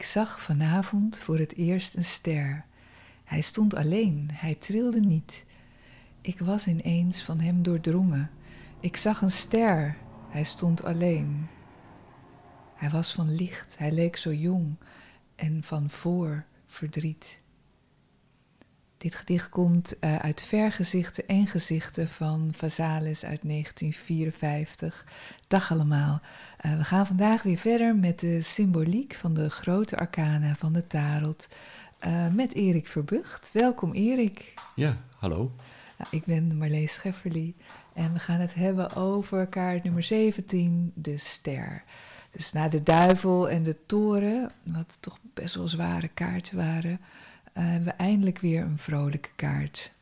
Ik zag vanavond voor het eerst een ster. Hij stond alleen, hij trilde niet. Ik was ineens van hem doordrongen. Ik zag een ster, hij stond alleen. Hij was van licht, hij leek zo jong en van voor verdriet. Dit gedicht komt uh, uit Vergezichten en Gezichten van Vazalis uit 1954. Dag allemaal. Uh, we gaan vandaag weer verder met de symboliek van de grote arcana van de tarot. Uh, met Erik Verbucht. Welkom Erik. Ja, hallo. Nou, ik ben Marlees Schefferly en we gaan het hebben over kaart nummer 17, de ster. Dus na de duivel en de toren, wat toch best wel zware kaarten waren, uh, hebben we eindelijk weer een vrolijke kaart.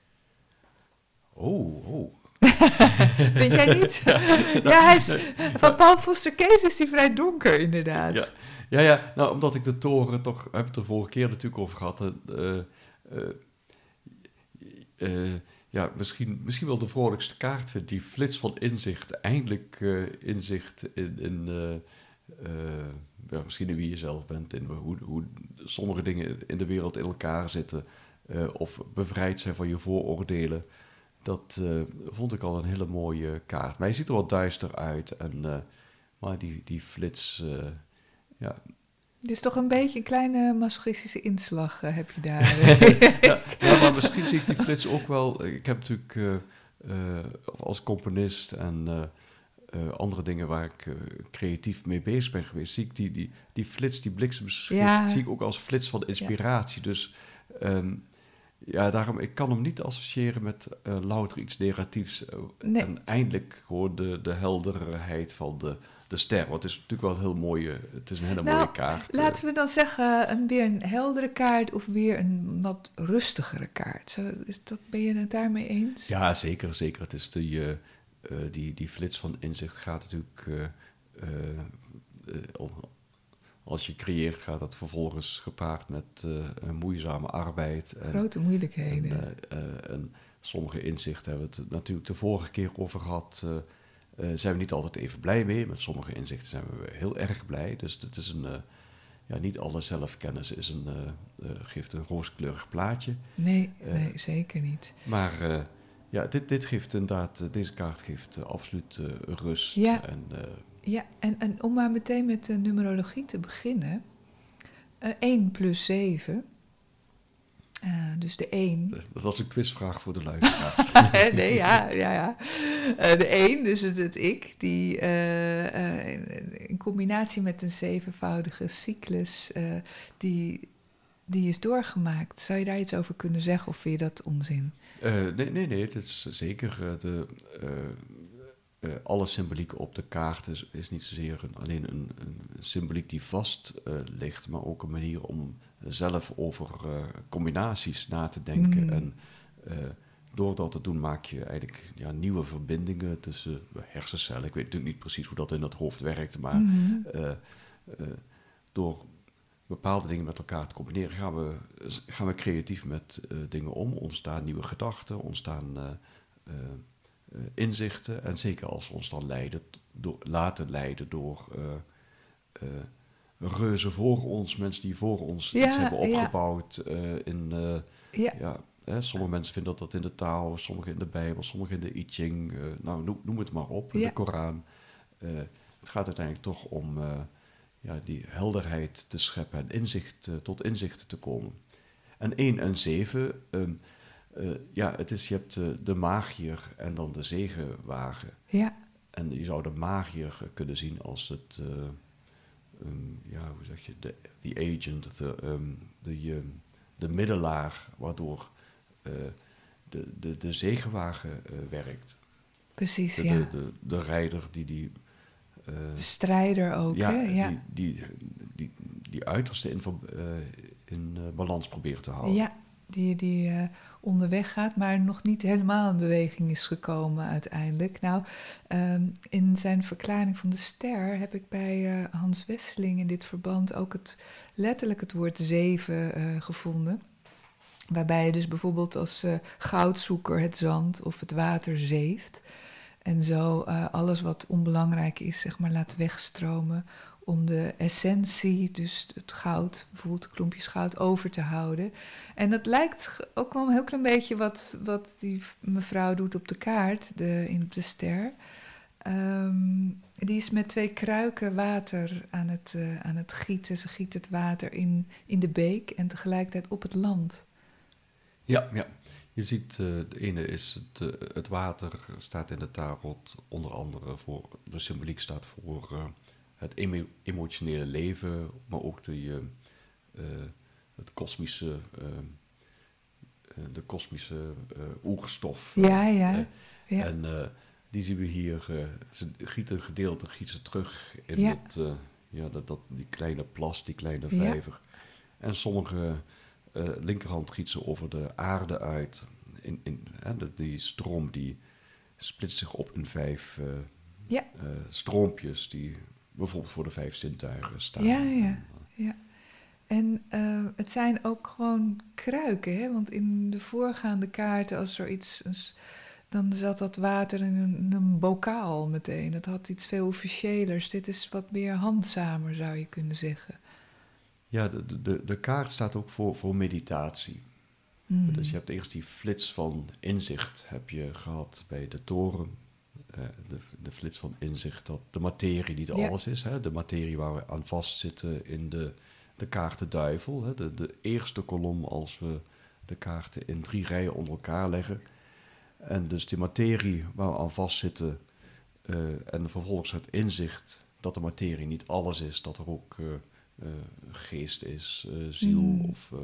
Oh, oh. Vind jij niet? ja, ja, hij is, van Paul Foster Kees is hij vrij donker, inderdaad. Ja, ja, ja, nou, omdat ik de toren toch, heb het de vorige keer natuurlijk over gehad. Uh, uh, ja, misschien, misschien wel de vrolijkste kaart vind, die flits van inzicht. Eindelijk inzicht in, in ja, misschien in wie je zelf bent, in hoe, hoe sommige dingen in de wereld in elkaar zitten, uh, of bevrijd zijn van je vooroordelen. Dat uh, vond ik al een hele mooie kaart. Maar hij ziet er wat duister uit. En, uh, maar die, die flits, ja. Dit is toch een beetje een kleine masochistische inslag, heb je daar. ja, ja, maar misschien zie ik die flits ook wel. Ik heb natuurlijk als componist en uh, andere dingen waar ik uh, creatief mee bezig ben geweest, zie ik die, die, die flits, die bliksemschicht, ja. zie ik ook als flits van inspiratie. Ja. Dus um, ja, daarom, ik kan hem niet associëren met uh, louter iets negatiefs. Nee. En eindelijk gewoon de, de helderheid van de, de ster. Want het is natuurlijk wel een heel mooie, het is een hele nou, mooie kaart. Laten we dan zeggen, een, weer een heldere kaart of weer een wat rustigere kaart. Zo, is dat, ben je het daarmee eens? Ja, zeker, zeker. Het is de... Uh, die, die flits van inzicht gaat natuurlijk. Uh, uh, als je creëert, gaat dat vervolgens gepaard met een moeizame arbeid. En, Grote moeilijkheden. En, en, sommige inzichten hebben we het natuurlijk de vorige keer over gehad. zijn we niet altijd even blij mee. Met sommige inzichten zijn we heel erg blij. Dus het is een. ja, niet alle zelfkennis is een, geeft een rooskleurig plaatje. Nee, nee zeker niet. Maar ja, dit, dit geeft inderdaad, eh, deze kaart geeft uh, absoluut uh, rust. Ja, en, uh, ja en, en om maar meteen met de numerologie te beginnen. 1 plus 7. dus de 1. Dat was een quizvraag voor de luisteraars. nee, ja, ja, ja. de 1, dus het, het ik, die in, in, combinatie met een zevenvoudige cyclus, die, die is doorgemaakt. Zou je daar iets over kunnen zeggen of vind je dat onzin? Uh, nee, nee, nee, dat is zeker uh, de, uh, alle symboliek op de kaart is, is niet zozeer een, alleen een, een, symboliek die vast ligt, maar ook een manier om zelf over combinaties na te denken. Mm. En door dat te doen maak je eigenlijk ja, nieuwe verbindingen tussen hersencellen. Ik weet natuurlijk niet precies hoe dat in het hoofd werkt, maar mm door bepaalde dingen met elkaar te combineren, gaan we, gaan we creatief met uh, dingen om. Ontstaan nieuwe gedachten, ontstaan uh, uh, inzichten. En zeker als we ons dan leiden, door, laten leiden door reuzen voor ons, mensen die voor ons ja, iets hebben opgebouwd. Ja. in, ja. ja sommige mensen vinden dat, dat in de taal, sommigen in de Bijbel, sommigen in de I Ching. nou, noem, noem, het maar op, de Koran. het gaat uiteindelijk toch om ja, die helderheid te scheppen en inzicht, uh, tot inzicht te komen. En 1 en 7, um, uh, ja, het is, je hebt uh, de magier en dan de zegenwagen. Ja. En je zou de magier kunnen zien als het, ehm, ja, hoe zeg je, de, the agent, de, ehm, de, ehm, de middelaar waardoor eh, de, de, de zegenwagen eh, werkt. Precies, De, ja. de, de, de rijder die die... eh, De strijder ook, ja, hè? Ja. Die, die, die, die uiterste in, eh, in eh, balans probeert te houden. Ja, die, die onderweg gaat, maar nog niet helemaal in beweging is gekomen uiteindelijk. Nou, ehm, in zijn verklaring van de ster heb ik bij Hans Wesseling in dit verband ook het, letterlijk het woord zeven gevonden. Waarbij je dus bijvoorbeeld als goudzoeker het zand of het water zeeft. En zo eh, alles wat onbelangrijk is, zeg maar, laat wegstromen om de essentie, dus het goud, bijvoorbeeld klompjes goud, over te houden. En dat lijkt ook wel een heel klein beetje wat, wat die mevrouw doet op de kaart, de, in de ster. Ehm, die is met twee kruiken water aan het, eh, aan het gieten. Ze giet het water in, in de beek en tegelijkertijd op het land. Ja, ja. Je ziet, eh, de ene is het, eh, het water staat in de tarot onder andere voor, de symboliek staat voor eh, het emo- emotionele leven, maar ook de, eh, eh, het kosmische, eh, eh, de kosmische eh, oerstof. Ja, ja. Eh, ja. En eh, die zien we hier, eh, ze gieten een gedeelte, gieten ze terug in Ja. dat, eh, ja, dat, dat, die kleine plas, die kleine Ja. vijver. En sommige eh, linkerhand giet ze over de aarde uit. In, in, hè, de- die stroom die splitst zich op in vijf eh, Ja. eh, stroompjes die bijvoorbeeld voor de vijf zintuigen staan. Ja, ja. En, eh, En het zijn ook gewoon kruiken, hè? want in de voorgaande kaarten, als er iets, dan zat dat water in een, in een bokaal meteen. Het had iets veel officiëlers. Dit is wat meer handzamer, zou je kunnen zeggen. Ja, de, de- de, kaart staat ook voor, voor meditatie. Hmm. Dus je hebt eerst die flits van inzicht heb je gehad bij de toren. Eh, de, de flits van inzicht dat de materie niet Ja. alles is. Hè? De materie waar we aan vastzitten in de, de kaart de duivel. Hè? De, de eerste kolom als we de kaarten in drie rijen onder elkaar leggen. En dus die materie waar we aan vastzitten eh, en vervolgens het inzicht dat de materie niet alles is. Dat er ook eh, geest is, eh, ziel Mm. of... eh,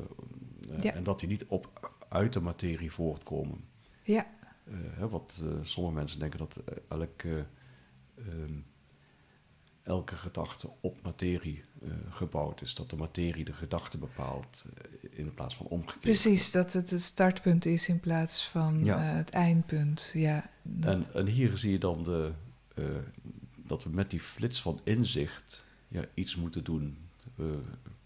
eh, Ja. En dat die niet op, uit de materie voortkomen. Ja, Eh, hè, wat eh, sommige mensen denken dat eh, elke, ehm, elke gedachte op materie eh, gebouwd is. Dat de materie de gedachte bepaalt eh, in plaats van omgekeerd. precies. Dat het het startpunt is in plaats van Ja. eh, het eindpunt. Ja, En, en hier zie je dan de, eh, dat we met die flits van inzicht ja, iets moeten doen. Eh,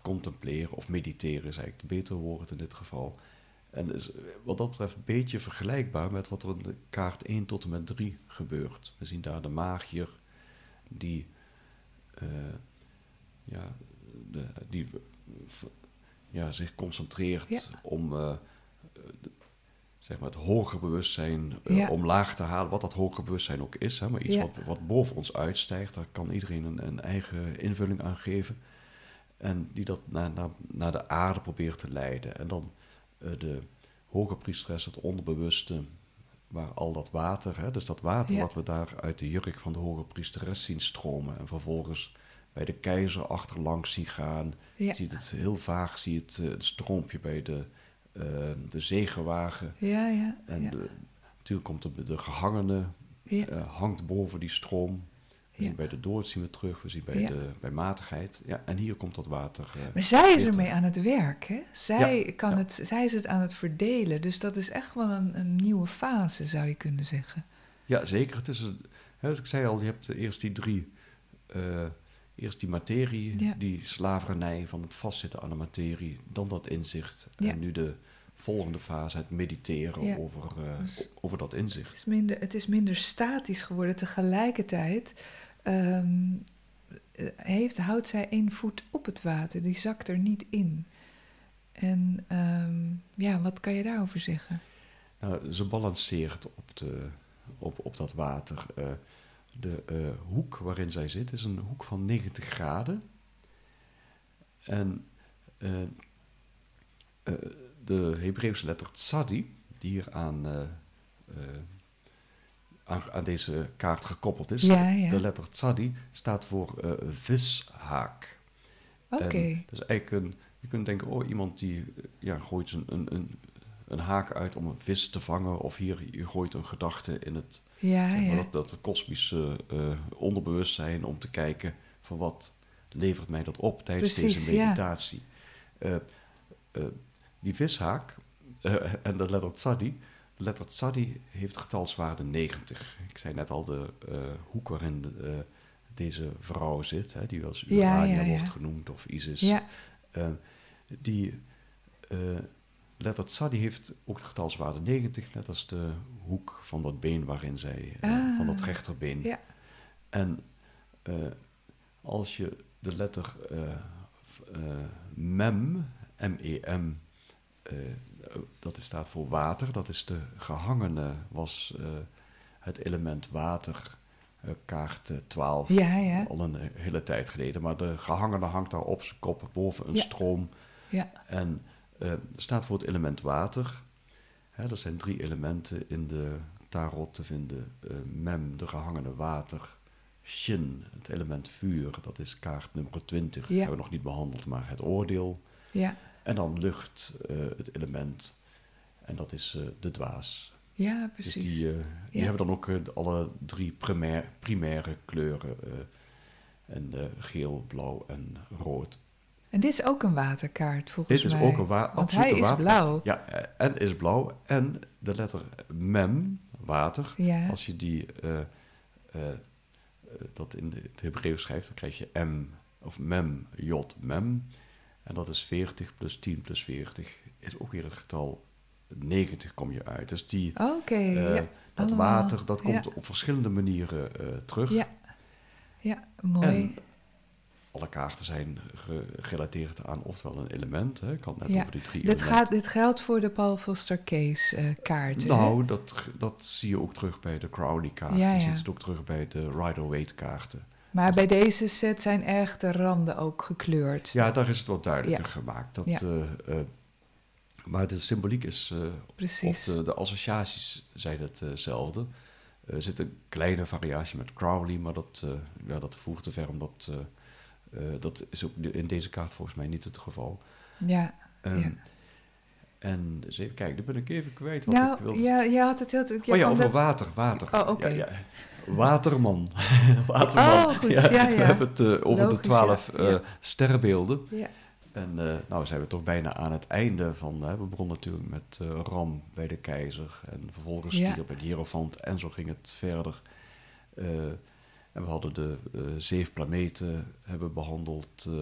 contempleren of mediteren is eigenlijk het betere woord in dit geval. En is wat dat betreft een beetje vergelijkbaar met wat er in de kaart 1 tot en met 3 gebeurt. We zien daar de magier die, eh, ja, de, die ja, zich concentreert Ja. om eh, de- zeg maar het hoger bewustzijn Ja. omlaag te halen. Wat dat hoger bewustzijn ook is. Hè, maar iets Ja. wat, wat boven ons uitstijgt. Daar kan iedereen een, een eigen invulling aan geven. En die dat naar, naar, naar de aarde probeert te leiden. En dan eh, de hoge priesteres, het onderbewuste, waar al dat water, hè, dus dat water Ja. wat we daar uit de jurk van de hoge priesteres zien stromen. En vervolgens bij de keizer achterlangs zien gaan. ja, Je ziet het heel vaag, zie je het, eh, het stroompje bij de, eh, de zegenwagen. ja, ja. En de, natuurlijk komt de, de gehangene, eh, hangt boven die stroom. We zien bij de dood zien we terug, we zien bij, de, bij matigheid. Ja, en hier komt dat water. eh, Maar zij is ermee aan het werk, hè? Zij, kan. Het, zij is het aan het verdelen. Dus dat is echt wel een, een nieuwe fase, zou je kunnen zeggen. Ja, zeker. Het is een, hè, als ik zei al, je hebt eerst die drie. eh, eerst die materie, Ja. die slavernij van het vastzitten aan de materie. Dan dat inzicht. Ja. En nu de volgende fase, het mediteren Ja. over, eh, Dus- over dat Het inzicht. is minder, het is minder statisch geworden. Tegelijkertijd ehm, eh, heeft, houdt zij één voet op het water. Die zakt er niet in. En ehm, ja, wat kan je daarover zeggen? Nou, ze balanceert op, de, op, op dat water. Eh, de eh, hoek waarin zij zit is een hoek van 90 graden. En eh, de Hebreeuwse letter tzadi, die hier aan, aan, aan deze kaart gekoppeld is, Ja, ja. de letter tzadi staat voor eh, vishaak. Oké. Dat is eigenlijk een, je kunt denken, oh, iemand die eh, ja, gooit een, een, een, een haak uit om een vis te vangen. Of hier, je gooit een gedachte in het, Ja, zeg maar, dat, kosmische eh, onderbewustzijn om te kijken van wat levert mij dat op tijdens Precies, deze meditatie. Eh, die vishaak en de letter tzadi, letter tzadi heeft getalswaarde 90. Ik zei net al de eh, hoek waarin de, eh, deze vrouw zit, hè, die Ja, Urania ja, ja. wordt genoemd of Isis. Ja, Eh, die eh, letter tzadi heeft ook de getalswaarde 90, net als de hoek van dat been waarin zij, Ah. van dat rechterbeen. ja. En als je de letter mem, M-E-M, eh, dat staat voor water, dat is de gehangene, was eh, het element water, eh, kaart eh, 12, Ja, ja. al een eh, hele tijd geleden. Maar de gehangene hangt daar op zijn kop boven een Ja. stroom. Ja, En eh staat voor het element water. Hè, er zijn drie elementen in de tarot te vinden. Eh, mem, de gehangene water. Shin, het element vuur. Dat is kaart nummer 20. Ja. hebben we nog niet behandeld, maar het oordeel. ja. En dan lucht, eh, het element. En dat is eh, de dwaas. Ja, Dus precies. die, eh, die Ja. hebben dan ook eh, alle drie primair, primaire kleuren. eh, en eh, geel, blauw en rood. En dit is ook een waterkaart, volgens Dit is mij. ook een wa Want hij is waterkaart. blauw. Ja, eh, en is blauw. En de letter mem, water. Ja, Als je die, eh, eh, eh, dat in het Hebreeuws schrijft, dan krijg je m, of mem, jot, mem. En dat is 40 plus 10 plus 40. Is ook weer het getal 90 kom je uit. Dus die, eh, ja, dat allemaal. water, dat komt Ja. op verschillende manieren eh, terug. ja. ja, mooi. En alle kaarten zijn ge- gerelateerd aan oftewel een element. Hè. Ik had net Ja, over die drie dit, elementen. gaat, dit geldt voor de Paul Foster Case eh kaart. hè? Nou, dat, dat zie je ook terug bij de Crowley-kaart. Ja, je ja. ziet het ook terug bij de Rider-Waite-kaarten. Maar bij deze set zijn erg de randen ook gekleurd. Ja, daar is het wat duidelijker gemaakt. Dat, Ja. eh, eh, maar de symboliek is, of Precies. de, de associaties zijn hetzelfde. er zit een kleine variatie met Crowley, maar dat, ja, dat voert te ver, omdat dat is ook in deze kaart volgens mij niet het geval. Ja, Ehm, Ja. En eens even kijken, nu ben ik even kwijt wat ik nou, wilde ja, je had het heel... oh ja, over dat- water, water. Oh, oké. Ja, ja. Waterman. Waterman. Oh, goed, ja, ja. We hebben het eh, over Logisch, de twaalf eh, sterrenbeelden. Ja, En eh, nou zijn we toch bijna aan het einde van... We begonnen natuurlijk met Ram bij de keizer. En vervolgens Ja. Bij de hierofant. En zo ging het verder. En we hadden de zeven planeten hebben behandeld. eh,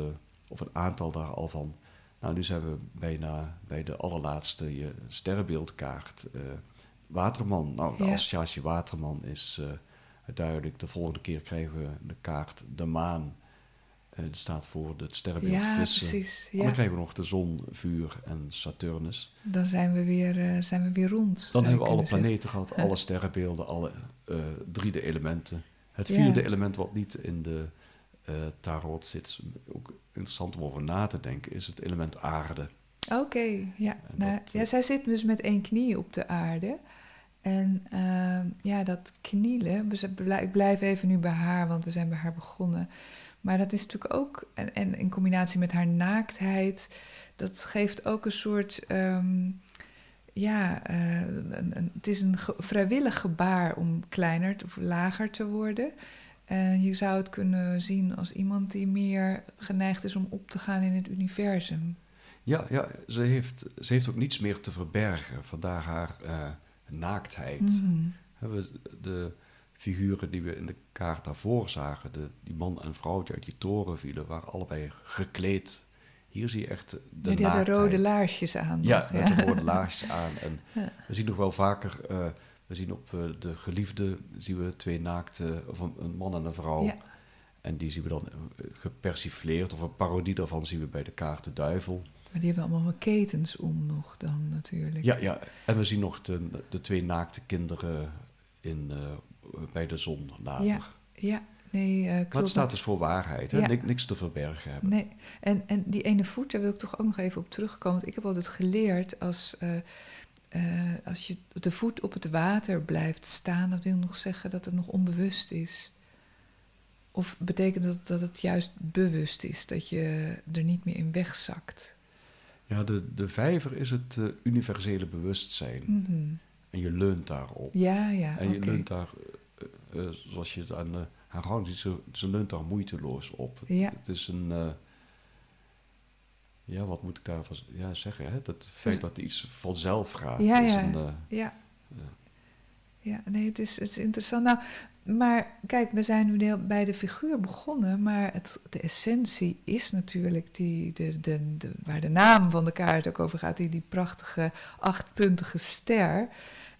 of een aantal daar al van. Nou, nu zijn we bijna bij de allerlaatste je sterrenbeeldkaart. eh, Waterman. Nou, de Ja. associatie Waterman is eh, duidelijk. De volgende keer krijgen we de kaart de maan. Eh dat staat voor het sterrenbeeld ja vissen. precies. En dan Ja. krijgen we nog de zon, vuur en Saturnus. Dan zijn we weer, zijn we weer rond. Dan hebben we alle zeggen. planeten gehad, alle sterrenbeelden, alle eh drie de elementen. Het Ja. vierde element wat niet in de eh, tarot zit, ook interessant om over na te denken, is het element aarde. Oké, ja. Nou, dat, ja. eh, Zij zit dus met één knie op de aarde. En ehm, ja, dat knielen, ik blijf even nu bij haar, want we zijn bij haar begonnen. Maar dat is natuurlijk ook, en, en in combinatie met haar naaktheid, dat geeft ook een soort, ehm, ja, eh, een, een- het is een ge- vrijwillig gebaar om kleiner of lager te worden. En je zou het kunnen zien als iemand die meer geneigd is om op te gaan in het universum. Ja, ja ze, heeft, ze heeft ook niets meer te verbergen, vandaar haar eh, naaktheid. We- De figuren die we in de kaart daarvoor zagen, de, die man en vrouw die uit die toren vielen, waren allebei gekleed. Hier zie je echt de Ja, die hadden rode laarsjes aan. Ja, nog, met de rode laarsjes aan. En Ja. we zien nog wel vaker, eh, we zien op eh, de geliefde, zien we twee naakte, of een, een man en een vrouw. Ja. En die zien we dan eh, gepersifleerd, of een parodie daarvan zien we bij de kaart de duivel. Maar die hebben allemaal wel ketens om nog dan natuurlijk. Ja, ja. En we zien nog de, de twee naakte kinderen in, eh, bij de zon later. Ja, Ja, nee, klopt. Maar het staat dus voor waarheid, hè? Ja. Nik- niks te verbergen hebben. Nee, en, en die ene voet, daar wil ik toch ook nog even op terugkomen. Want ik heb altijd geleerd, als, eh, als je de voet op het water blijft staan, dat wil nog zeggen dat het nog onbewust is. Of betekent dat dat het juist bewust is, dat je er niet meer in wegzakt? Ja, de, de vijver is het eh, universele bewustzijn. Mhm. En je leunt daarop. Ja, ja. en je oké. leunt daar, eh, zoals je het aan herhaling ziet, ze, ze leunt daar moeiteloos op. Ja. Het is een, ja, wat moet ik daarvan ja, zeggen? Hè? Dat feit dat iets vanzelf gaat. Ja, is ja. Een, eh, Ja. Ja. Ja, nee, het is, het is interessant. Nou, maar kijk, we zijn nu bij de figuur begonnen, maar het, de essentie is natuurlijk die, de, de, de, waar de naam van de kaart ook over gaat, die, die prachtige achtpuntige ster.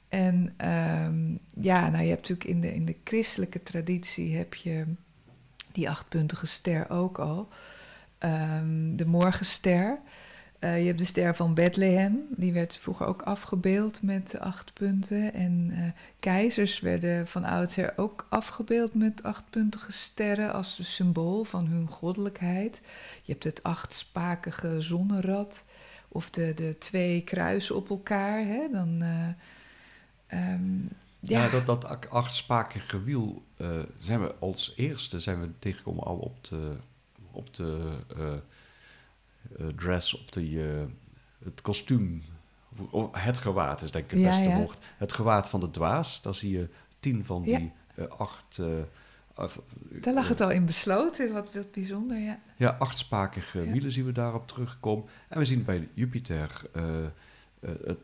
En ehm, ja, nou, je hebt natuurlijk in de, in de christelijke traditie heb je die achtpuntige ster ook al. Ehm, de morgenster. Eh, je hebt de ster van Bethlehem, die werd vroeger ook afgebeeld met acht punten. En eh, keizers werden van oudsher ook afgebeeld met achtpuntige sterren als symbool van hun goddelijkheid. Je hebt het achtspakige zonnerad of de, de twee kruisen op elkaar. Hè? Dan, eh, ehm, ja, dat, dat ak- achtspakige wiel zijn we als eerste zijn we tegengekomen al op de, op de eh, eh, dress, op de, eh, het kostuum. Het gewaad is denk ik het Ja, beste ja. woord. Het gewaad van de dwaas, daar zie je tien van die acht... daar lag het al in besloten, wat, wat bijzonder, ja. Ja, achtspakige Ja. wielen zien we daarop terugkomen. En we zien bij Jupiter het,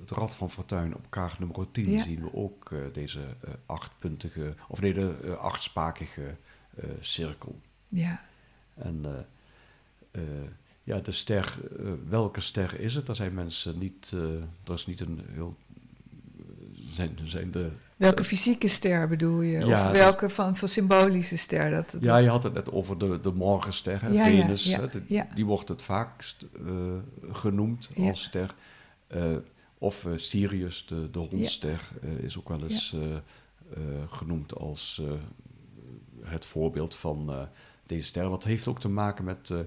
het rad van Fortuin op kaart nummer 10 Ja. zien we ook eh, deze achtpuntige, of nee, de achtspakige cirkel. Ja, En eh, eh, ja, de ster, eh, welke ster is het? Daar zijn mensen niet, dat is niet een heel, zijn, zijn de welke fysieke ster bedoel je? Ja, of dus- welke van, van symbolische ster? Dat, dat, Ja, je had het net over de, de morgenster, hè, Ja, ja, Venus. ja, hè, de- ja. Die wordt het vaakst genoemd als ster. Of Sirius, de, de hondster, eh, is ook wel eens genoemd als het voorbeeld van deze ster. Dat heeft ook te maken met, eh,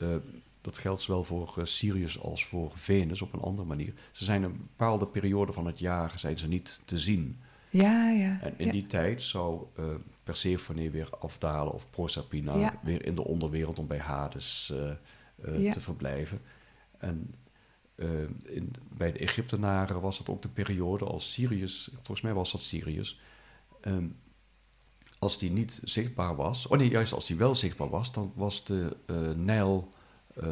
eh, dat geldt zowel voor eh, Sirius als voor Venus op een andere manier. Ze zijn een bepaalde periode van het jaar zijn ze niet te zien. ja, ja. En in ja. die tijd zou eh Persephone weer afdalen of Proserpina Ja. weer in de onderwereld om bij Hades Ja. te verblijven. En in, bij de Egyptenaren was dat ook de periode als Sirius, volgens mij was dat Sirius, ehm, als die niet zichtbaar was, oh nee, juist als die wel zichtbaar was, dan was de eh Nijl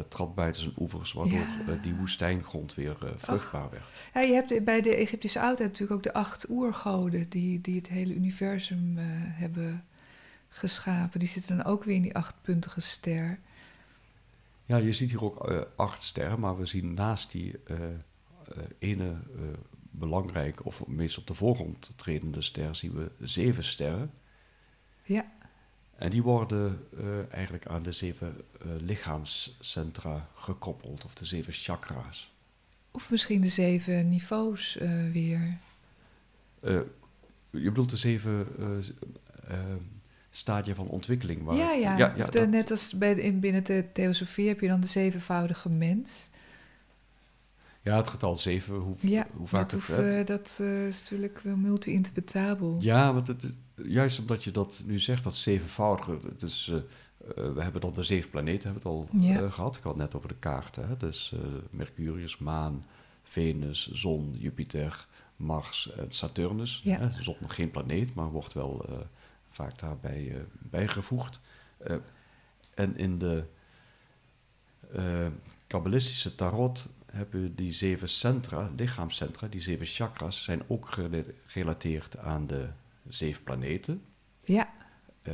trad buiten zijn oevers, waardoor Ja. eh, die woestijngrond weer vruchtbaar werd. Ja, je hebt bij de Egyptische oudheid natuurlijk ook de acht oergoden die, die het hele universum hebben geschapen. Die zitten dan ook weer in die achtpuntige ster. Ja, je ziet hier ook acht sterren, maar we zien naast die ene belangrijke, of meest op de voorgrond tredende ster, zien we zeven sterren. Ja, En die worden eh, eigenlijk aan de zeven eh, lichaamscentra gekoppeld, of de zeven chakra's. of misschien de zeven niveaus eh, weer. Je bedoelt de zeven stadia van ontwikkeling? Waar ja, het- ja. de- dat- net als bij, in, binnen de theosofie heb je dan de zevenvoudige mens. ja, het getal zeven, hoe, Ja, hoe vaak dat, het... dat is natuurlijk wel multi-interpretabel. Ja, want het, juist omdat je dat nu zegt, dat zevenvoudige, het is, eh, eh, we hebben dan de zeven planeten hebben we het al Ja. eh, gehad. Ik had het net over de kaarten. Hè? Dus Mercurius, Maan, Venus, Zon, Jupiter, Mars en Saturnus. Ja. Hè? Zon nog geen planeet, maar wordt wel vaak daarbij bijgevoegd. En in de kabbalistische tarot hebben we die zeven centra, lichaamscentra, die zeven chakras, zijn ook gere- gerelateerd aan de zeven planeten Ja, eh,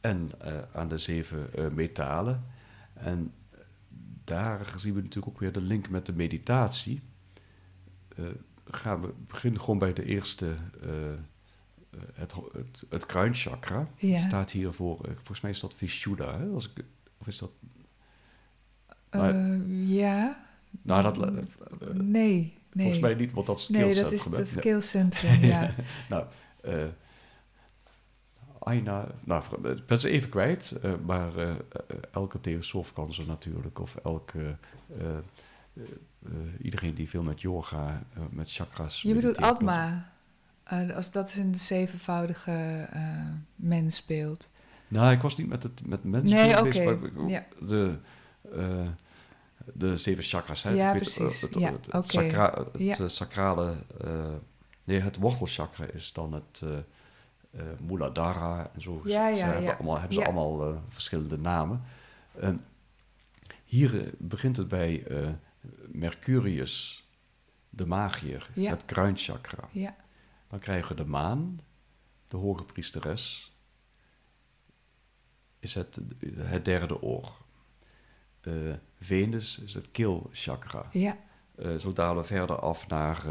en eh, aan de zeven eh, metalen. En daar zien we natuurlijk ook weer de link met de meditatie. Gaan we beginnen gewoon bij de eerste, het, het, het kruinchakra. Ja. Staat hier voor, volgens mij is dat Vishuddha, hè? Als ik, of is dat... ja. Nou, dat, nee, nee. Volgens mij niet, want dat is Nee, dat is skillcentrum, hè? dat skillcentrum, ja. Nou, Aina, nou, ik ben ze even kwijt, eh, maar eh, eh, elke theosoof kan ze natuurlijk, of elke, eh, eh, eh, iedereen die veel met yoga, eh, met chakras... Je bedoelt Atma, eh, als dat is in de zevenvoudige eh, mens speelt. Nou, ik was niet met, het, met mensen Nee, bezig, oké, maar ja. de, eh, de zeven chakras. Hè? Ja, weet, precies. Het, Ja, het, oké. sacra- het Ja. eh, sacrale... eh, nee, het wortelchakra is dan het eh eh, Muladhara en zo. Ja, Ze ja, hebben, ja. Allemaal, hebben ze allemaal eh, verschillende namen. En hier begint het bij Mercurius, de magier, Ja. het kruinchakra. Ja, Dan krijgen we de maan, de hoge priesteres, is het, het derde oor. Venus is het keelchakra. ja, zo dalen we verder af naar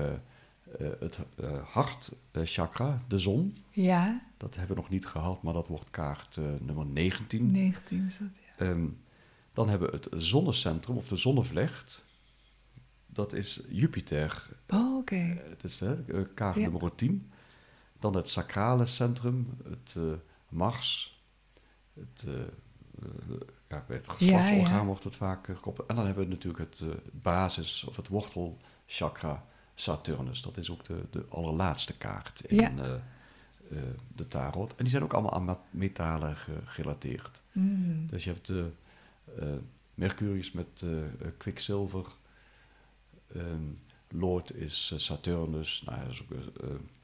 eh, eh, het eh, hartchakra, de zon. ja. Dat hebben we nog niet gehad, maar dat wordt kaart eh, nummer 19. 19 is dat, ja. Ehm, dan hebben we het zonnecentrum, of de zonnevlecht. Dat is Jupiter. Oh, oké. Eh, Het is eh, kaart Ja. nummer 10. Dan het sacrale centrum, het eh, Mars. Het, eh, eh, ja, bij het geslachtsorgaan ja. wordt het vaak eh, gekoppeld. En dan hebben we natuurlijk het eh, basis- of het wortelchakra Saturnus. Dat is ook de, de allerlaatste kaart in Ja. eh, eh, de tarot. En die zijn ook allemaal aan metalen ge- gerelateerd. Mhm. Dus je hebt de eh, Mercurius met kwikzilver. Ehm, Lord is Saturnus. Nou, is ook,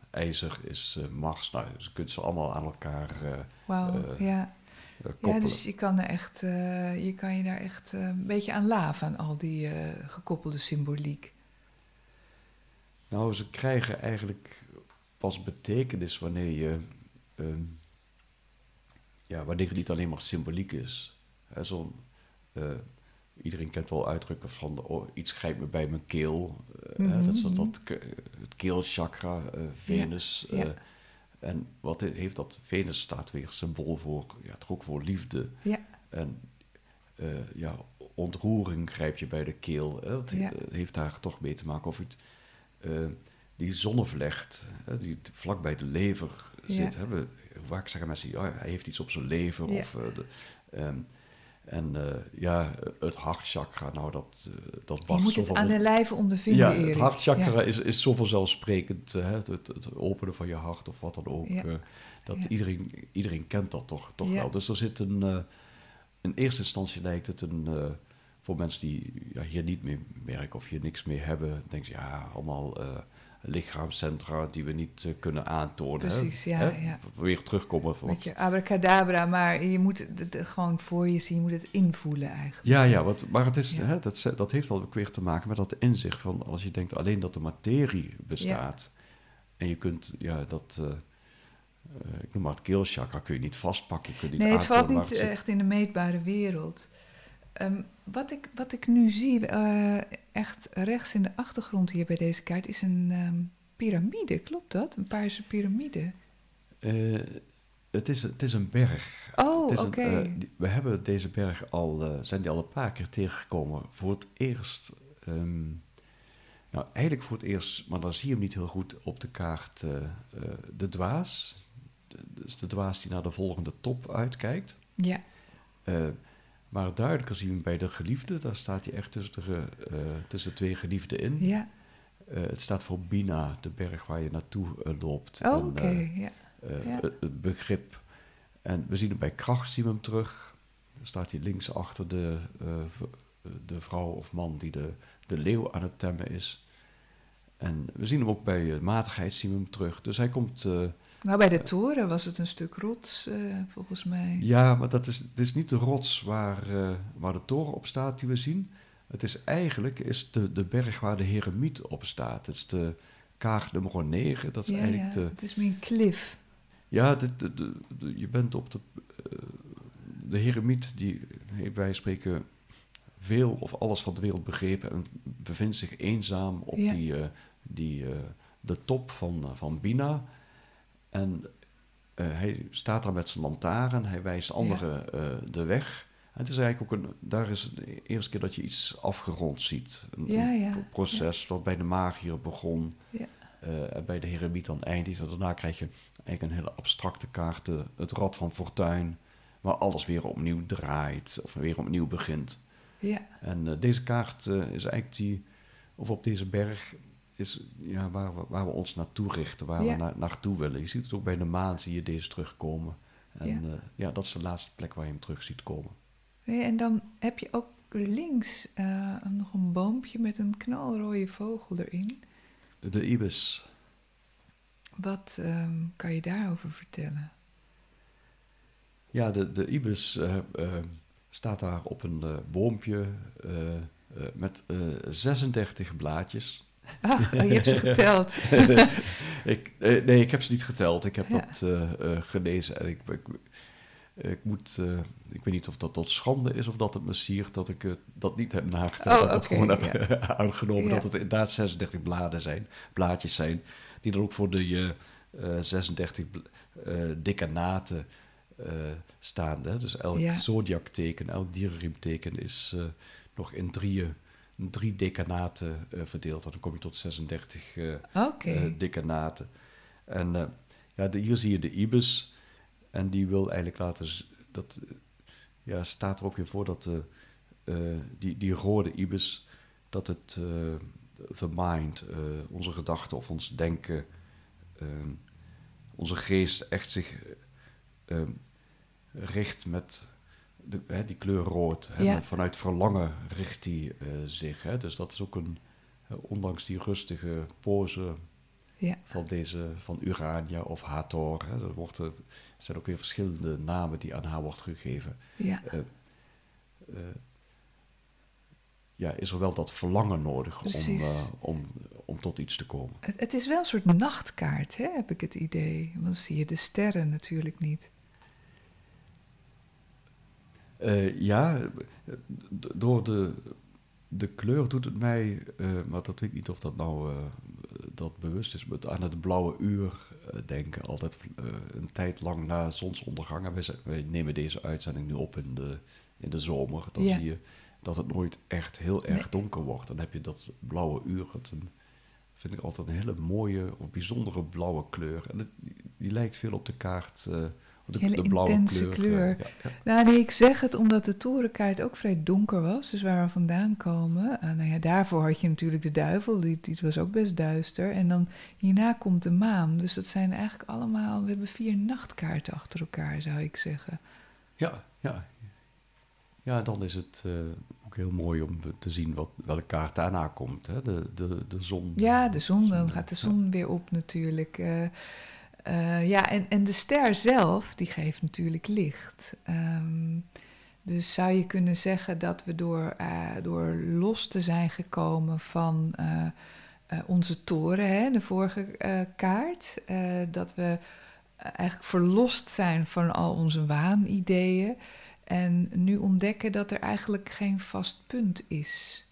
IJzer is Mars. Nou, dus je kunt ze allemaal aan elkaar eh, ja. eh, Ja, koppelen. dus je kan, er echt, je kan je daar echt een beetje aan laven aan al die gekoppelde symboliek. Nou, ze krijgen eigenlijk pas betekenis wanneer je... ehm, ja, wanneer het niet alleen maar symboliek is. Zo'n, eh, iedereen kent wel uitdrukken van... Oh, iets grijpt me bij mijn keel. Eh, dat is dat, mhm. dat het keelchakra, eh, Venus. ja. en wat he- heeft dat? Venus staat weer symbool voor, ja, toch ook voor liefde. Ja, En ja, ontroering grijp je bij de keel. Hè? Dat Ja. heeft daar toch mee te maken. Of het, eh, die zonnevlecht, hè, die vlak bij de lever Ja. zit. Hè? We, vaak zeggen mensen, ja, hij heeft iets op zijn lever. Ja. Of, eh, de, ehm, en eh, ja, het hartchakra, nou dat, eh, dat je moet het zoveel- aan de lijve ondervinden, ja, Erik. het hartchakra Ja. is, is zo vanzelfsprekend. eh, Het, het, het openen van je hart of wat dan ook. Ja. dat Ja. iedereen, iedereen kent dat toch, toch wel. Dus er zit een... in eerste instantie lijkt het een... voor mensen die ja, hier niet mee werken of hier niks mee hebben... denken ze, ja, allemaal eh lichaamscentra die we niet eh, kunnen aantonen. hè. Precies, ja, Hè? ja. Weer terugkomen van Met je abracadabra, maar je moet het gewoon voor je zien, je moet het invoelen eigenlijk. Ja, ja, wat, maar het is, Ja. Hè, dat, dat heeft al weer te maken met dat inzicht van als je denkt alleen dat de materie bestaat en je kunt, ja, dat, eh, ik noem maar het keelchakra, kun je niet vastpakken, je kunt niet Nee, het aantonen valt niet het echt in de meetbare wereld. Ehm, wat, ik, wat ik nu zie, eh, echt rechts in de achtergrond hier bij deze kaart, is een ehm, piramide. Klopt dat? Een paarse piramide. Eh, het, is, het is een berg. Oh, oké. eh, we hebben deze berg al, zijn die al een paar keer tegengekomen. Voor het eerst, ehm, nou eigenlijk voor het eerst, maar dan zie je hem niet heel goed op de kaart, de dwaas. De- Dus de dwaas die naar de volgende top uitkijkt. Ja, maar duidelijker zien we bij de geliefde. Daar staat hij echt tussen de, eh, tussen twee geliefden in. ja. Eh, het staat voor Bina, de berg waar je naartoe eh, loopt. Oh, oké. ja. Ja. het, begrip. En we zien hem bij kracht, zien we hem terug. Dan staat hij links achter de, de vrouw of man die de, de leeuw aan het temmen is. En we zien hem ook bij matigheid, zien we hem terug. Dus hij komt... eh, Nou, bij de toren was het een stuk rots, eh, volgens mij. Ja, maar dat is, het is niet de rots waar, eh, waar de toren op staat die we zien. Het is eigenlijk is de, de berg waar de heremiet op staat. Het is de kaart nummer 9. Dat is ja, eigenlijk ja. de... Het is meer een klif. Ja, de, de, de, de- je bent op de... eh, de heremiet die bij spreken veel of alles van de wereld begrepen... en bevindt zich eenzaam op Ja. die, die, de top van, van Bina... En eh, hij staat daar met zijn lantaarn, hij wijst anderen eh, de weg. En het is eigenlijk ook een, daar is de eerste keer dat je iets afgerond ziet. Een, Ja, ja, proces wat bij de magier begon Ja. eh, en bij de heremiet dan eindigt. En daarna krijg je eigenlijk een hele abstracte kaart, het rad van fortuin, waar alles weer opnieuw draait of weer opnieuw begint. Ja, En deze kaart is eigenlijk die, of op deze berg, is ja, waar, we, waar we ons naartoe richten, waar Ja. we na, naartoe willen. Je ziet het ook bij de maan, zie je deze terugkomen. En Ja. ja. ja, dat is de laatste plek waar je hem terug ziet komen. Nee, en dan heb je ook links eh, nog een boompje met een knalrode vogel erin. De ibis. Wat ehm, kan je daarover vertellen? Ja, de, de ibis eh, eh, staat daar op een eh, boompje eh, eh, met eh 36 blaadjes. Ach, oh, je hebt ze geteld. ik, eh, nee, ik heb ze niet geteld. Ik heb Ja. dat eh, gelezen. En ik, ik, ik moet, ik weet niet of dat tot schande is of dat het me siert dat ik dat niet heb nageteld. Oh, dat ik dat gewoon heb ja. aangenomen Ja. dat het inderdaad 36 bladen zijn, blaadjes zijn, die dan ook voor de eh, eh, 36 bl- eh decanaten staan. Hè? Dus elk Ja. zodiakteken, elk dierenriemteken is nog in drieën, drie decanaten eh, verdeeld. En dan kom je tot 36 eh, Oké. eh, decanaten. En ja, de, hier zie je de ibis. En die wil eigenlijk laten... Dat, ja, staat er ook weer voor dat de, die, die rode ibis... Dat het the mind, onze gedachten of ons denken... eh, onze geest echt zich eh, eh, richt met de, hè, die kleur rood. Hè, Ja. Vanuit verlangen richt die eh, zich. Hè. Dus dat is ook een... ondanks die rustige pose ja. van deze, van Urania of Hathor. Hè. Er, wordt, er zijn ook weer verschillende namen die aan haar wordt gegeven. ja. Eh, eh, ja, is er wel dat verlangen nodig om, Precies. om, om tot iets te komen. Het, het is wel een soort nachtkaart, hè, heb ik het idee. Want dan zie je de sterren natuurlijk niet. Eh, ja, door de, de kleur doet het mij, eh, maar dat weet ik niet of dat nou eh, dat bewust is, maar aan het blauwe uur denken. Altijd een tijd lang na zonsondergang. En wij, zijn- wij nemen deze uitzending nu op in de, in de zomer. Dan Ja. zie je dat het nooit echt heel erg Nee. donker wordt. Dan heb je dat blauwe uur. Een, vind ik altijd een hele mooie of bijzondere blauwe kleur. En het- die, die lijkt veel op de kaart. De, Hele de blauwe intense kleur. kleur. ja, ja. Nou, nee, ik zeg het omdat de torenkaart ook vrij donker was. Dus waar we vandaan komen. eh, nou ja, daarvoor had je natuurlijk de duivel. Die, die was ook best duister. En dan hierna komt de maan. Dus dat zijn eigenlijk allemaal... We hebben vier nachtkaarten achter elkaar, zou ik zeggen. Ja, ja. Ja, dan is het eh, ook heel mooi om te zien wat, welke kaart daarna komt. Hè? De, de, de zon. Ja, de zon, dan gaat de zon weer op natuurlijk. Eh, eh, ja, en, en de ster zelf, die geeft natuurlijk licht. Ehm, dus zou je kunnen zeggen dat we door, eh, door los te zijn gekomen van eh, onze toren, hè, de vorige kaart, dat we eigenlijk verlost zijn van al onze waanideeën en nu ontdekken dat er eigenlijk geen vast punt is.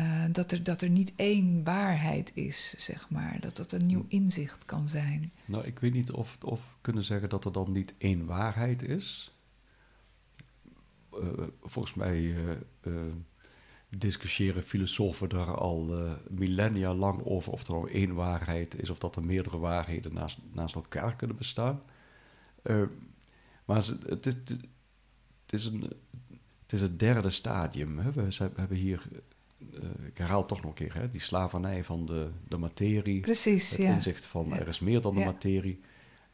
Eh, dat, er, dat er niet één waarheid is, zeg maar. Dat dat een nieuw inzicht kan zijn. Nou, ik weet niet of, of we kunnen zeggen dat er dan niet één waarheid is. Eh, volgens mij eh, discussiëren filosofen daar al millennia lang over of er nou één waarheid is of dat er meerdere waarheden naast, naast elkaar kunnen bestaan. Maar het is, het is, een, het is het derde stadium. Hè? We, hebben hier, ik herhaal toch nog een keer, hè? die slavernij van de, de materie. Precies, Het ja. inzicht van er is meer dan de materie.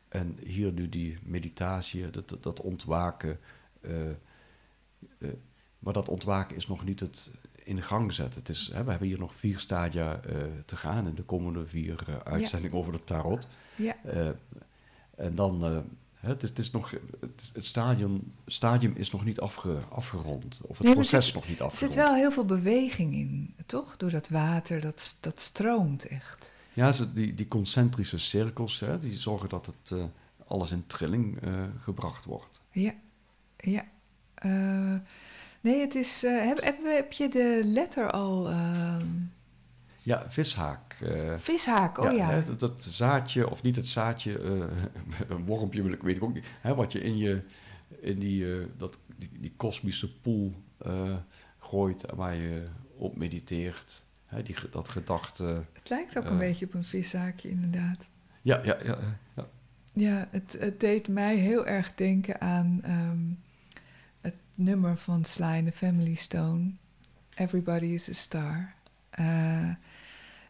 En hier nu die meditatie, dat, dat, ontwaken. eh, eh, maar dat ontwaken is nog niet het in gang zetten. Het is, hè, we hebben hier nog vier stadia eh, te gaan in de komende vier eh, uitzendingen over de tarot. Ja, Eh, en dan, eh, het, is, het is nog, het, stadium, stadium is nog niet afge, afgerond. Of het Nee, er proces zit- nog niet er afgerond. zit wel heel veel beweging in, toch? Door dat water, dat, dat stroomt echt. Ja, die, die concentrische cirkels, hè, die zorgen dat het eh, alles in trilling eh, gebracht wordt. Ja, ja. Eh, nee, het is... heb, heb, heb je de letter al... ehm, Ja, vishaak. eh, vishaak, oh ja. hè, dat, zaadje, of niet het zaadje, eh, een wormpje wil ik, weet ik ook niet. Hè, wat je in, je, in die, eh, dat, die, die kosmische pool gooit waar je op mediteert. Hè, die, dat gedachte. Het lijkt ook een beetje op een vishaakje, inderdaad. Ja, ja, ja. ja. Ja, het, het deed mij heel erg denken aan ehm, het nummer van Sly and the Family Stone. Everybody is a star.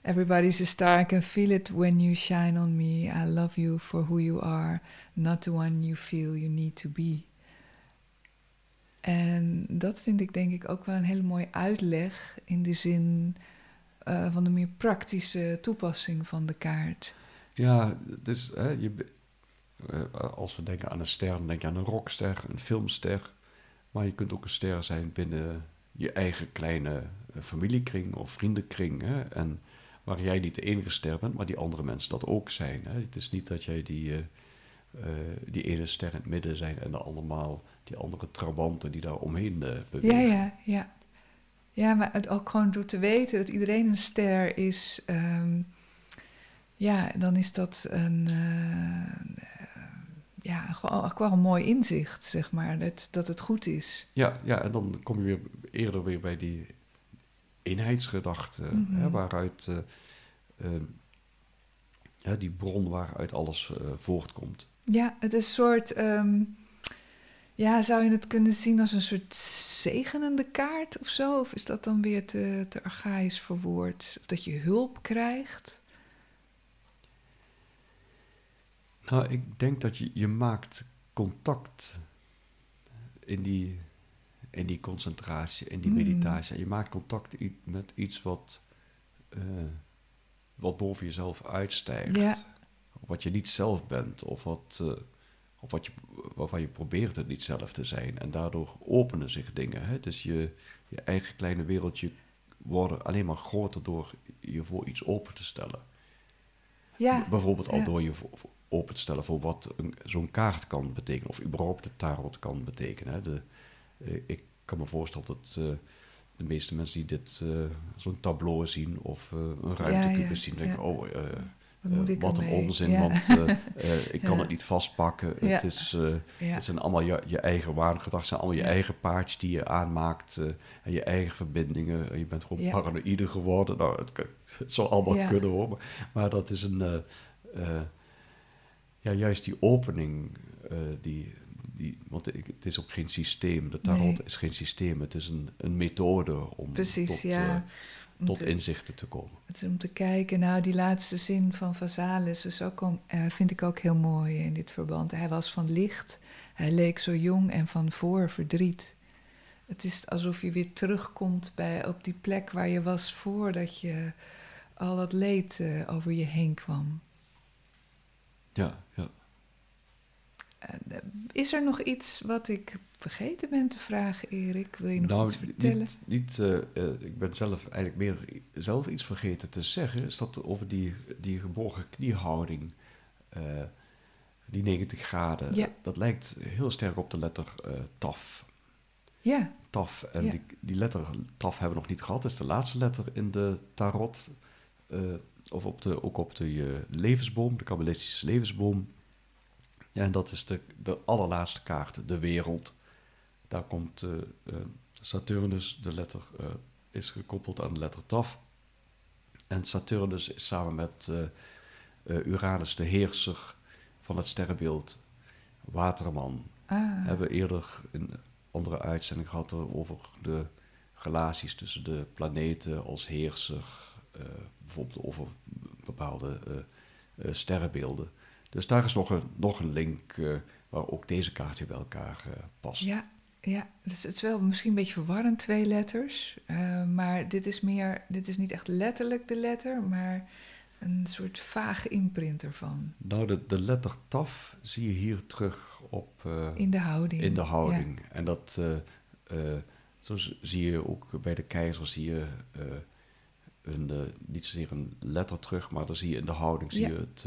Eh, Everybody's a star. I can feel it when you shine on me. I love you for who you are, not the one you feel you need to be. En dat vind ik denk ik ook wel een hele mooie uitleg in de zin uh, van de meer praktische toepassing van de kaart. Ja, dus hè, je, uh, als we denken aan een ster, dan denk je aan een rockster, een filmster. Maar je kunt ook een ster zijn binnen je eigen kleine uh, familiekring of vriendenkring. Hè? En waar jij niet de enige ster bent, maar die andere mensen dat ook zijn. Hè? Het is niet dat jij die, die ene ster in het midden zijn en dan allemaal die andere trabanten die daar omheen bewegen. Ja, ja, ja. Ja, maar het ook gewoon door te weten dat iedereen een ster is, um, ja, dan is dat een, uh, ja, gewoon wel een mooi inzicht, zeg maar, dat, dat het goed is. Ja, ja, en dan kom je weer eerder weer bij die eenheidsgedachte, mm -hmm. hè, mhm. waaruit uh, uh, ja, die bron waaruit alles voortkomt. Ja, het is een soort. Um, ja, zou je het kunnen zien als een soort zegenende kaart of zo? Of is dat dan weer te, te archaïs verwoord? Of dat je hulp krijgt? Nou, ik denk dat je, je maakt contact in die, in die concentratie, in die mm. meditatie. Je maakt contact met iets wat, uh, wat boven jezelf uitstijgt. Ja. Wat je niet zelf bent, of wat... Uh, of wat je, waarvan je probeert het niet zelf te zijn. En daardoor openen zich dingen. Hè? Dus je, je eigen kleine wereldje wordt alleen maar groter door je voor iets open te stellen. Ja, Bijvoorbeeld al door je open te stellen voor wat zo'n kaart kan betekenen. Of überhaupt de tarot kan betekenen. Hè? De, eh, ik kan me voorstellen dat uh, de meeste mensen die dit, uh, zo'n tableau zien of een ruimtecube zien, denken, oh, wat, wat een onzin, want uh, uh, ik kan het niet vastpakken. Het, is, het zijn allemaal je, je eigen waardegedachten, zijn allemaal je eigen paardjes die je aanmaakt en je eigen verbindingen. Je bent gewoon paranoïde geworden. Nou, het, het zal allemaal kunnen hoor, maar, maar, dat is een, ja, juist die opening, die, die, want het is ook geen systeem. De tarot nee. is geen systeem, het is een, een methode om Precies, tot, ja tot inzichten te komen. Het is om te kijken, nou die laatste zin van Vazalis is ook om, uh, vind ik ook heel mooi in dit verband. Hij was van licht, hij leek zo jong en van voor verdriet. Het is alsof je weer terugkomt bij, op die plek waar je was voordat je al dat leed uh, over je heen kwam. Ja, ja. Uh, is er nog iets wat ik vergeten ben te vragen, Erik. Wil je nog nou, iets vertellen? Niet, niet uh, uh, ik ben zelf eigenlijk meer zelf iets vergeten te zeggen. Is dat over die, die gebogen kniehouding, uh, die 90 graden. Ja. Dat lijkt heel sterk op de letter TAF. Ja. TAF. En ja. die, die letter TAF hebben we nog niet gehad. Dat is de laatste letter in de tarot. of op de, ook op de levensboom, de kabbalistische levensboom. En dat is de, de allerlaatste kaart, de wereld. Daar komt uh, Saturnus, de letter uh, is gekoppeld aan de letter Taf. En Saturnus is samen met Uranus de heerser van het sterrenbeeld Waterman. Ah. We hebben eerder een andere uitzending gehad over de relaties tussen de planeten als heerser, bijvoorbeeld over bepaalde sterrenbeelden. Dus daar is nog een, nog een link waar ook deze kaart weer bij elkaar past. Ja, ja, dus het is wel misschien een beetje verwarrend, twee letters. Uh, maar dit is meer, dit is niet echt letterlijk de letter, maar een soort vage imprint ervan. Nou, de, de letter TAF zie je hier terug op... Uh, in de houding. In de houding. En dat, uh, zo zie je ook bij de keizer, zie je een, niet zozeer een letter terug, maar dan zie je in de houding zie je het,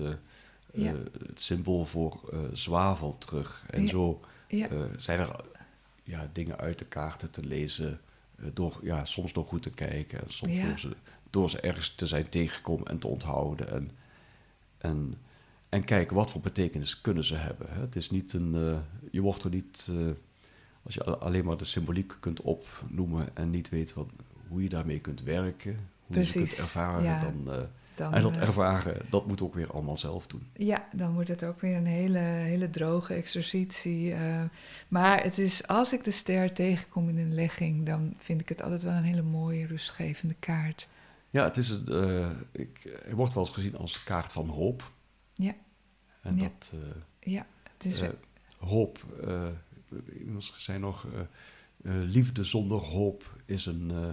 ja. het symbool voor zwavel terug. En zo zijn er ja, dingen uit de kaarten te lezen. Door, ja, soms door goed te kijken. En soms door, ze, door ze ergens te zijn tegengekomen en te onthouden. En, en, en kijken wat voor betekenis kunnen ze hebben. Hè. Het is niet een. Uh, je wordt er niet. Uh, als je alleen maar de symboliek kunt opnoemen en niet weet wat, hoe je daarmee kunt werken, hoe Precies, je het kunt ervaren, ja. dan dan, en dat eh, ervaren, dat moet ook weer allemaal zelf doen. Ja, dan wordt het ook weer een hele, hele droge exercitie. Uh, maar het is, als ik de ster tegenkom in een legging, dan vind ik het altijd wel een hele mooie, rustgevende kaart. Ja, het is uh, ik, wordt wel eens gezien als kaart van hoop. Ja. En Ja. dat eh, Ja, het is... eh, hoop, eh iemand zei nog, eh, eh, liefde zonder hoop is een, eh,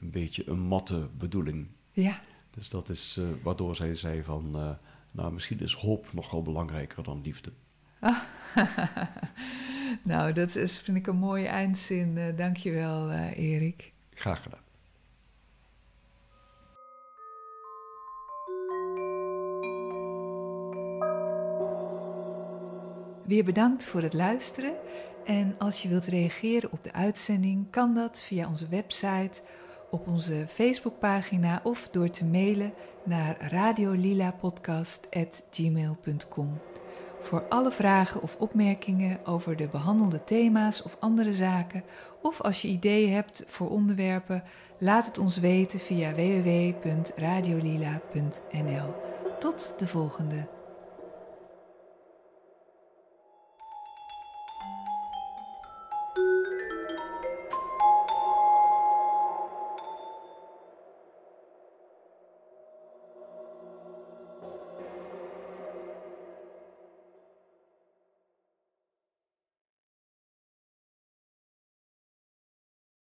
een beetje een matte bedoeling. ja, Dus dat is uh, waardoor zij zei van, uh, nou misschien is hoop nog wel belangrijker dan liefde. nou, dat is, vind ik een mooie eindzin. Uh, Dank je wel, Erik. Graag gedaan. Weer bedankt voor het luisteren. En als je wilt reageren op de uitzending, kan dat via onze website, op onze Facebookpagina of door te mailen naar radiolilapodcast.gmail.com. Voor alle vragen of opmerkingen over de behandelde thema's of andere zaken, of als je ideeën hebt voor onderwerpen, laat het ons weten via www.radiolila.nl. Tot de volgende!